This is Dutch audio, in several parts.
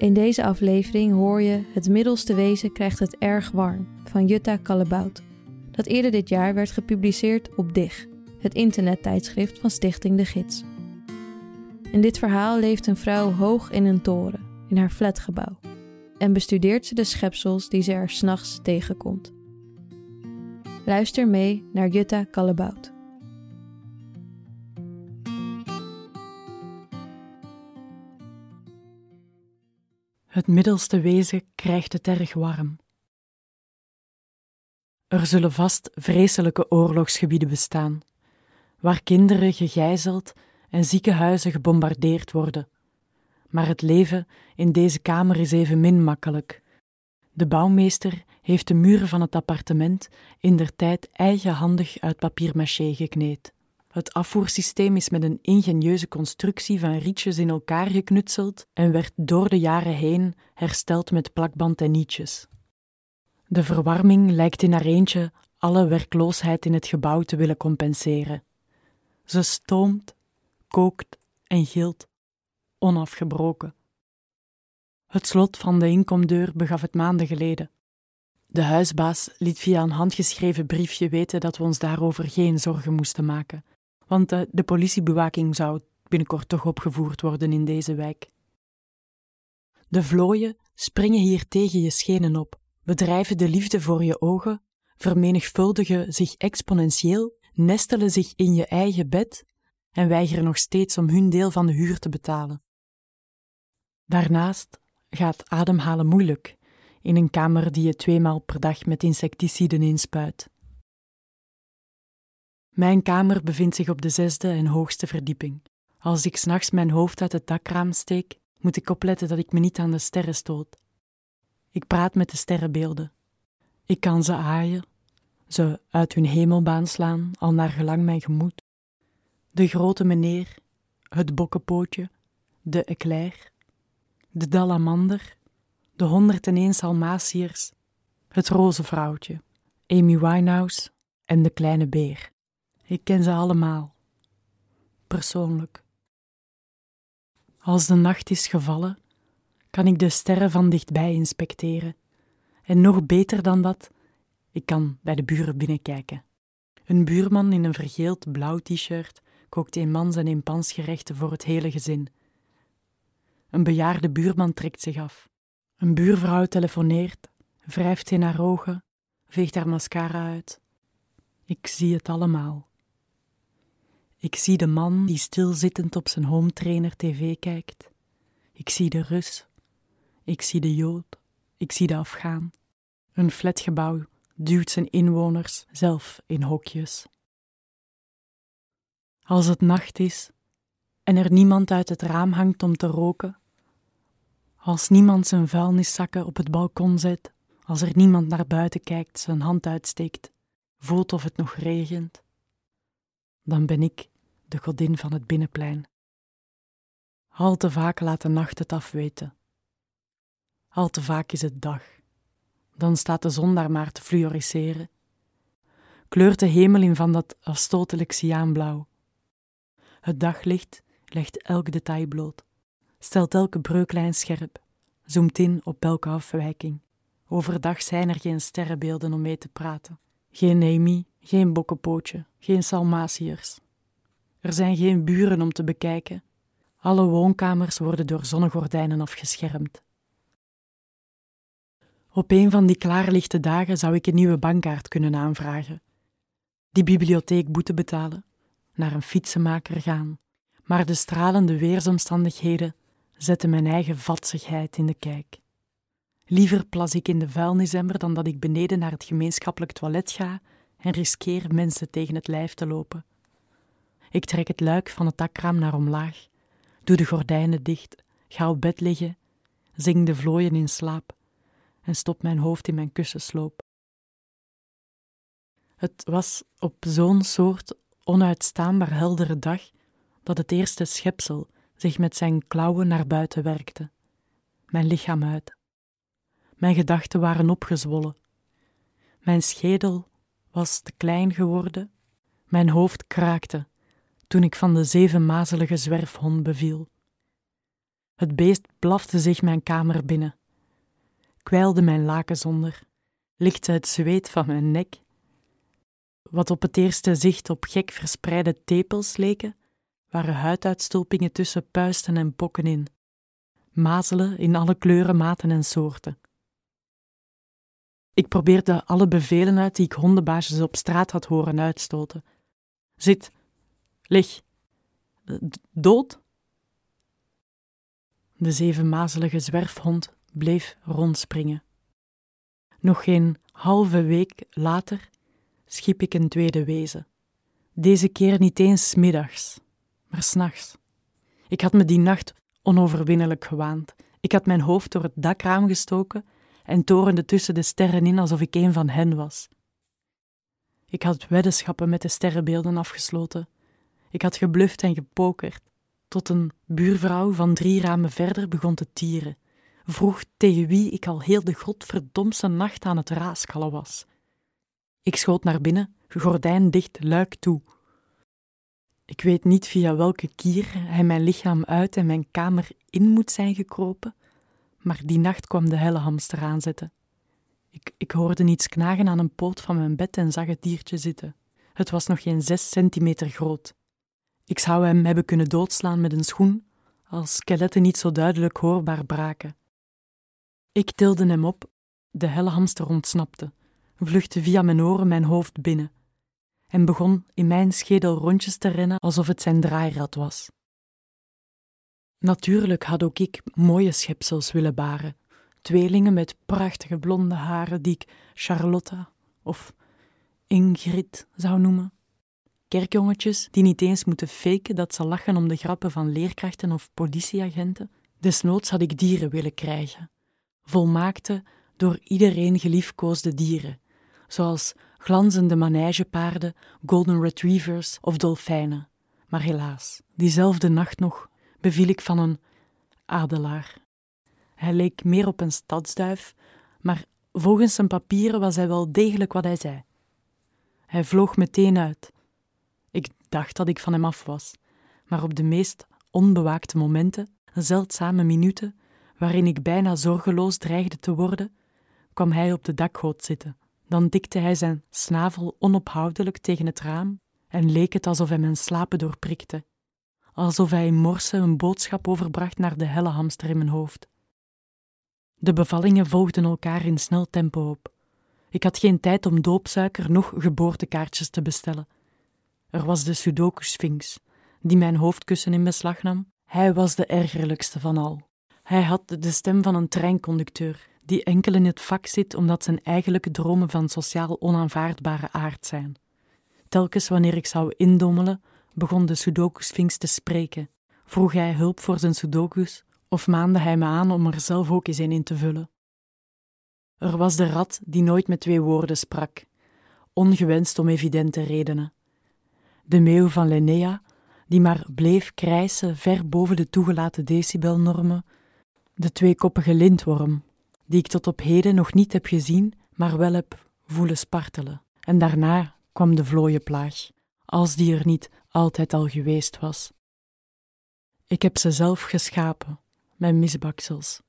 In deze aflevering hoor je Het middelste wezen krijgt het erg warm van Jutta Kallebout, dat eerder dit jaar werd gepubliceerd op DIG, het internettijdschrift van Stichting De Gids. In dit verhaal leeft een vrouw hoog in een toren, in haar flatgebouw, en bestudeert ze de schepsels die ze er s'nachts tegenkomt. Luister mee naar Jutta Kallebout. Het middelste wezen krijgt het erg warm. Er zullen vast vreselijke oorlogsgebieden bestaan, waar kinderen gegijzeld en ziekenhuizen gebombardeerd worden. Maar het leven in deze kamer is evenmin makkelijk. De bouwmeester heeft de muren van het appartement in der tijd eigenhandig uit papier-maché gekneed. Het afvoersysteem is met een ingenieuze constructie van rietjes in elkaar geknutseld en werd door de jaren heen hersteld met plakband en nietjes. De verwarming lijkt in haar eentje alle werkloosheid in het gebouw te willen compenseren. Ze stoomt, kookt en gilt, onafgebroken. Het slot van de inkomdeur begaf het maanden geleden. De huisbaas liet via een handgeschreven briefje weten dat we ons daarover geen zorgen moesten maken want de, de politiebewaking zou binnenkort toch opgevoerd worden in deze wijk. De vlooien springen hier tegen je schenen op, bedrijven de liefde voor je ogen, vermenigvuldigen zich exponentieel, nestelen zich in je eigen bed en weigeren nog steeds om hun deel van de huur te betalen. Daarnaast gaat ademhalen moeilijk in een kamer die je tweemaal per dag met insecticiden inspuit. Mijn kamer bevindt zich op de zesde en hoogste verdieping. Als ik s'nachts mijn hoofd uit het dakraam steek, moet ik opletten dat ik me niet aan de sterren stoot. Ik praat met de sterrenbeelden. Ik kan ze aaien, ze uit hun hemelbaan slaan, al naar gelang mijn gemoed. De grote meneer, het bokkenpootje, de eclair, de dalamander, de honderd en een salmasiërs, het roze vrouwtje, Amy Winehouse en de kleine beer. Ik ken ze allemaal. Persoonlijk. Als de nacht is gevallen, kan ik de sterren van dichtbij inspecteren. En nog beter dan dat, ik kan bij de buren binnenkijken. Een buurman in een vergeeld blauw t-shirt kookt een man zijn impansgerechten voor het hele gezin. Een bejaarde buurman trekt zich af. Een buurvrouw telefoneert, wrijft in haar ogen, veegt haar mascara uit. Ik zie het allemaal. Ik zie de man die stilzittend op zijn home trainer tv kijkt. Ik zie de Rus. Ik zie de Jood. Ik zie de Afghaan. Een flatgebouw duwt zijn inwoners zelf in hokjes. Als het nacht is en er niemand uit het raam hangt om te roken, als niemand zijn vuilniszakken op het balkon zet, als er niemand naar buiten kijkt, zijn hand uitsteekt, voelt of het nog regent, dan ben ik de godin van het binnenplein. Al te vaak laat de nacht het afweten. Al te vaak is het dag. Dan staat de zon daar maar te fluoriseren. Kleurt de hemel in van dat afstotelijk cyaanblauw. Het daglicht legt elk detail bloot, stelt elke breuklijn scherp, zoomt in op elke afwijking. Overdag zijn er geen sterrenbeelden om mee te praten. Geen Amy, geen bokkenpootje, geen salmasiërs. Er zijn geen buren om te bekijken. Alle woonkamers worden door zonnegordijnen afgeschermd. Op een van die klaarlichte dagen zou ik een nieuwe bankkaart kunnen aanvragen, die bibliotheek boete betalen, naar een fietsenmaker gaan, maar de stralende weersomstandigheden zetten mijn eigen vatsigheid in de kijk. Liever plas ik in de vuilnisemmer dan dat ik beneden naar het gemeenschappelijk toilet ga en riskeer mensen tegen het lijf te lopen. Ik trek het luik van het dakraam naar omlaag, doe de gordijnen dicht, ga op bed liggen, zing de vlooien in slaap. En stop mijn hoofd in mijn kussensloop. Het was op zo'n soort onuitstaanbaar heldere dag dat het eerste schepsel zich met zijn klauwen naar buiten werkte, mijn lichaam uit. Mijn gedachten waren opgezwollen. Mijn schedel was te klein geworden, mijn hoofd kraakte toen ik van de zevenmazelige zwerfhond beviel. Het beest blafte zich mijn kamer binnen, kwijlde mijn lakens onder, likte het zweet van mijn nek. Wat op het eerste zicht op gek verspreide tepels leken, waren huiduitstulpingen tussen puisten en pokken in, mazelen in alle kleuren, maten en soorten. Ik probeerde alle bevelen uit die ik hondenbaasjes op straat had horen uitstoten. Zit, lig, dood. De zevenmazelige zwerfhond bleef rondspringen. Nog geen halve week later schiep ik een tweede wezen. Deze keer niet eens middags, maar s'nachts. Ik had me die nacht onoverwinnelijk gewaand. Ik had mijn hoofd door het dakraam gestoken en torende tussen de sterren in alsof ik een van hen was. Ik had weddenschappen met de sterrenbeelden afgesloten. Ik had gebluft en gepokerd, tot een buurvrouw van drie ramen verder begon te tieren, vroeg tegen wie ik al heel de godverdomste nacht aan het raaskallen was. Ik schoot naar binnen, gordijn dicht, luik toe. Ik weet niet via welke kier hij mijn lichaam uit en mijn kamer in moet zijn gekropen, maar die nacht kwam de hellehamster aanzetten. Ik, ik hoorde iets knagen aan een poot van mijn bed en zag het diertje zitten. Het was nog geen zes centimeter groot. Ik zou hem hebben kunnen doodslaan met een schoen, als skeletten niet zo duidelijk hoorbaar braken. Ik tilde hem op, de hellehamster ontsnapte, vluchtte via mijn oren mijn hoofd binnen en begon in mijn schedel rondjes te rennen alsof het zijn draairad was. Natuurlijk had ook ik mooie schepsels willen baren, tweelingen met prachtige blonde haren die ik Charlotta of Ingrid zou noemen. Kerkjongetjes die niet eens moeten faken dat ze lachen om de grappen van leerkrachten of politieagenten. Desnoods had ik dieren willen krijgen, volmaakte, door iedereen geliefkoosde dieren, zoals glanzende manegepaarden, golden retrievers of dolfijnen. Maar helaas, diezelfde nacht nog beviel ik van een adelaar. Hij leek meer op een stadsduif, maar volgens zijn papieren was hij wel degelijk wat hij zei. Hij vloog meteen uit. Dacht dat ik van hem af was, maar op de meest onbewaakte momenten, zeldzame minuten, waarin ik bijna zorgeloos dreigde te worden, kwam hij op de dakgoot zitten. Dan dikte hij zijn snavel onophoudelijk tegen het raam en leek het alsof hij mijn slapen doorprikte alsof hij in morsen een boodschap overbracht naar de helle hamster in mijn hoofd. De bevallingen volgden elkaar in snel tempo op. Ik had geen tijd om doopsuiker nog geboortekaartjes te bestellen. Er was de Sudoku-sphinx, die mijn hoofdkussen in beslag nam. Hij was de ergerlijkste van al. Hij had de stem van een treinconducteur, die enkel in het vak zit omdat zijn eigenlijke dromen van sociaal onaanvaardbare aard zijn. Telkens wanneer ik zou indommelen, begon de Sudoku-sphinx te spreken. Vroeg hij hulp voor zijn Sudokus of maande hij me aan om er zelf ook eens een in te vullen. Er was de rat die nooit met twee woorden sprak, ongewenst om evidente redenen. De meeuw van Linnea, die maar bleef krijsen ver boven de toegelaten decibelnormen. De tweekoppige lintworm, die ik tot op heden nog niet heb gezien, maar wel heb voelen spartelen. En daarna kwam de vlooienplaag, als die er niet altijd al geweest was. Ik heb ze zelf geschapen, mijn misbaksels.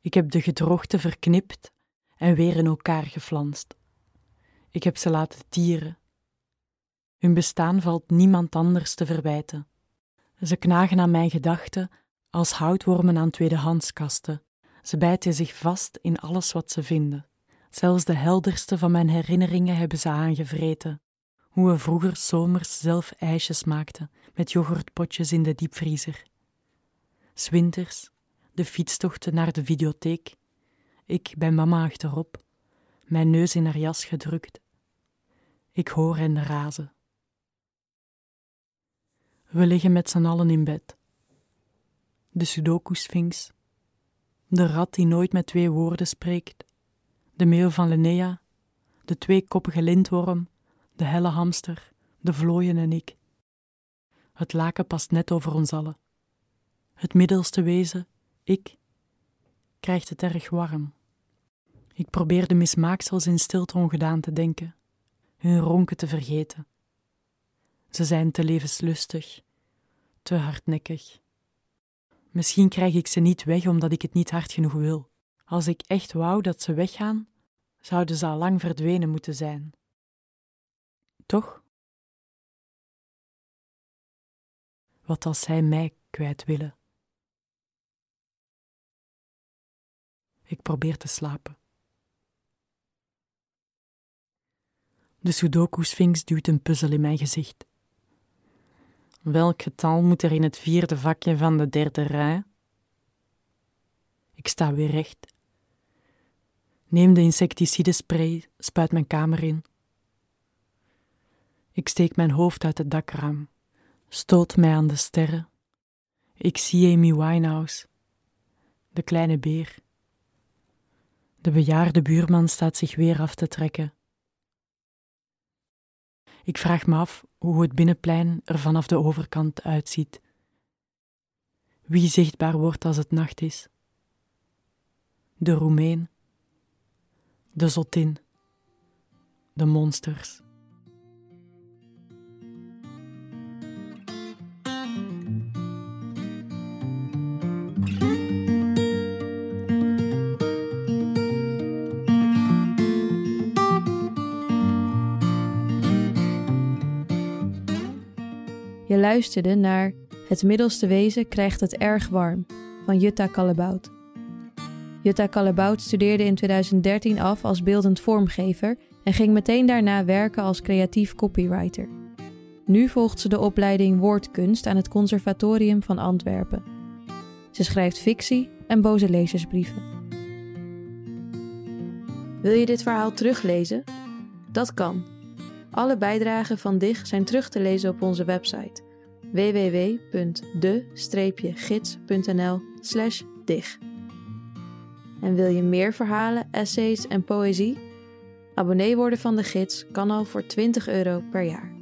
Ik heb de gedroogte verknipt en weer in elkaar geflanst. Ik heb ze laten tieren. Hun bestaan valt niemand anders te verwijten. Ze knagen aan mijn gedachten als houtwormen aan tweedehandskasten. Ze bijten zich vast in alles wat ze vinden. Zelfs de helderste van mijn herinneringen hebben ze aangevreten hoe we vroeger zomers zelf ijsjes maakten met yoghurtpotjes in de diepvriezer. Swinters, de fietstochten naar de videotheek, ik bij mama achterop, mijn neus in haar jas gedrukt. Ik hoor hen razen. We liggen met z'n allen in bed. de Sudoku-sphinx, de rat die nooit met twee woorden spreekt, de meeuw van Linnea, de tweekoppige lintworm, de helle hamster, de vlooien en ik. Het laken past net over ons allen. Het middelste wezen, ik, krijgt het erg warm. Ik probeer de mismaaksels in stilte ongedaan te denken, hun ronken te vergeten. Ze zijn te levenslustig, te hardnekkig. Misschien krijg ik ze niet weg omdat ik het niet hard genoeg wil. Als ik echt wou dat ze weggaan, zouden ze al lang verdwenen moeten zijn. Toch? Wat als zij mij kwijt willen? Ik probeer te slapen. De Sudoku-sphinx duwt een puzzel in mijn gezicht. Welk getal moet er in het vierde vakje van de derde rij? Ik sta weer recht. Neem de insecticidespray, spuit mijn kamer in. Ik steek mijn hoofd uit het dakraam, stoot mij aan de sterren. Ik zie Amy Winehouse, de kleine beer. De bejaarde buurman staat zich weer af te trekken. Ik vraag me af hoe het binnenplein er vanaf de overkant uitziet. Wie zichtbaar wordt als het nacht is? De Roemeen, de Zotin, de monsters. Luisterde naar Het middelste wezen krijgt het erg warm van Jutta Kallebout. Jutta Kallebout studeerde in 2013 af als beeldend vormgever en ging meteen daarna werken als creatief copywriter. Nu volgt ze de opleiding Woordkunst aan het Conservatorium van Antwerpen. Ze schrijft fictie en boze lezersbrieven. Wil je dit verhaal teruglezen? Dat kan. Alle bijdragen van DIG zijn terug te lezen op onze website www.de-gids.nl/dig. En wil je meer verhalen, essays en poëzie? Abonnee worden van de gids kan al voor 20 euro per jaar.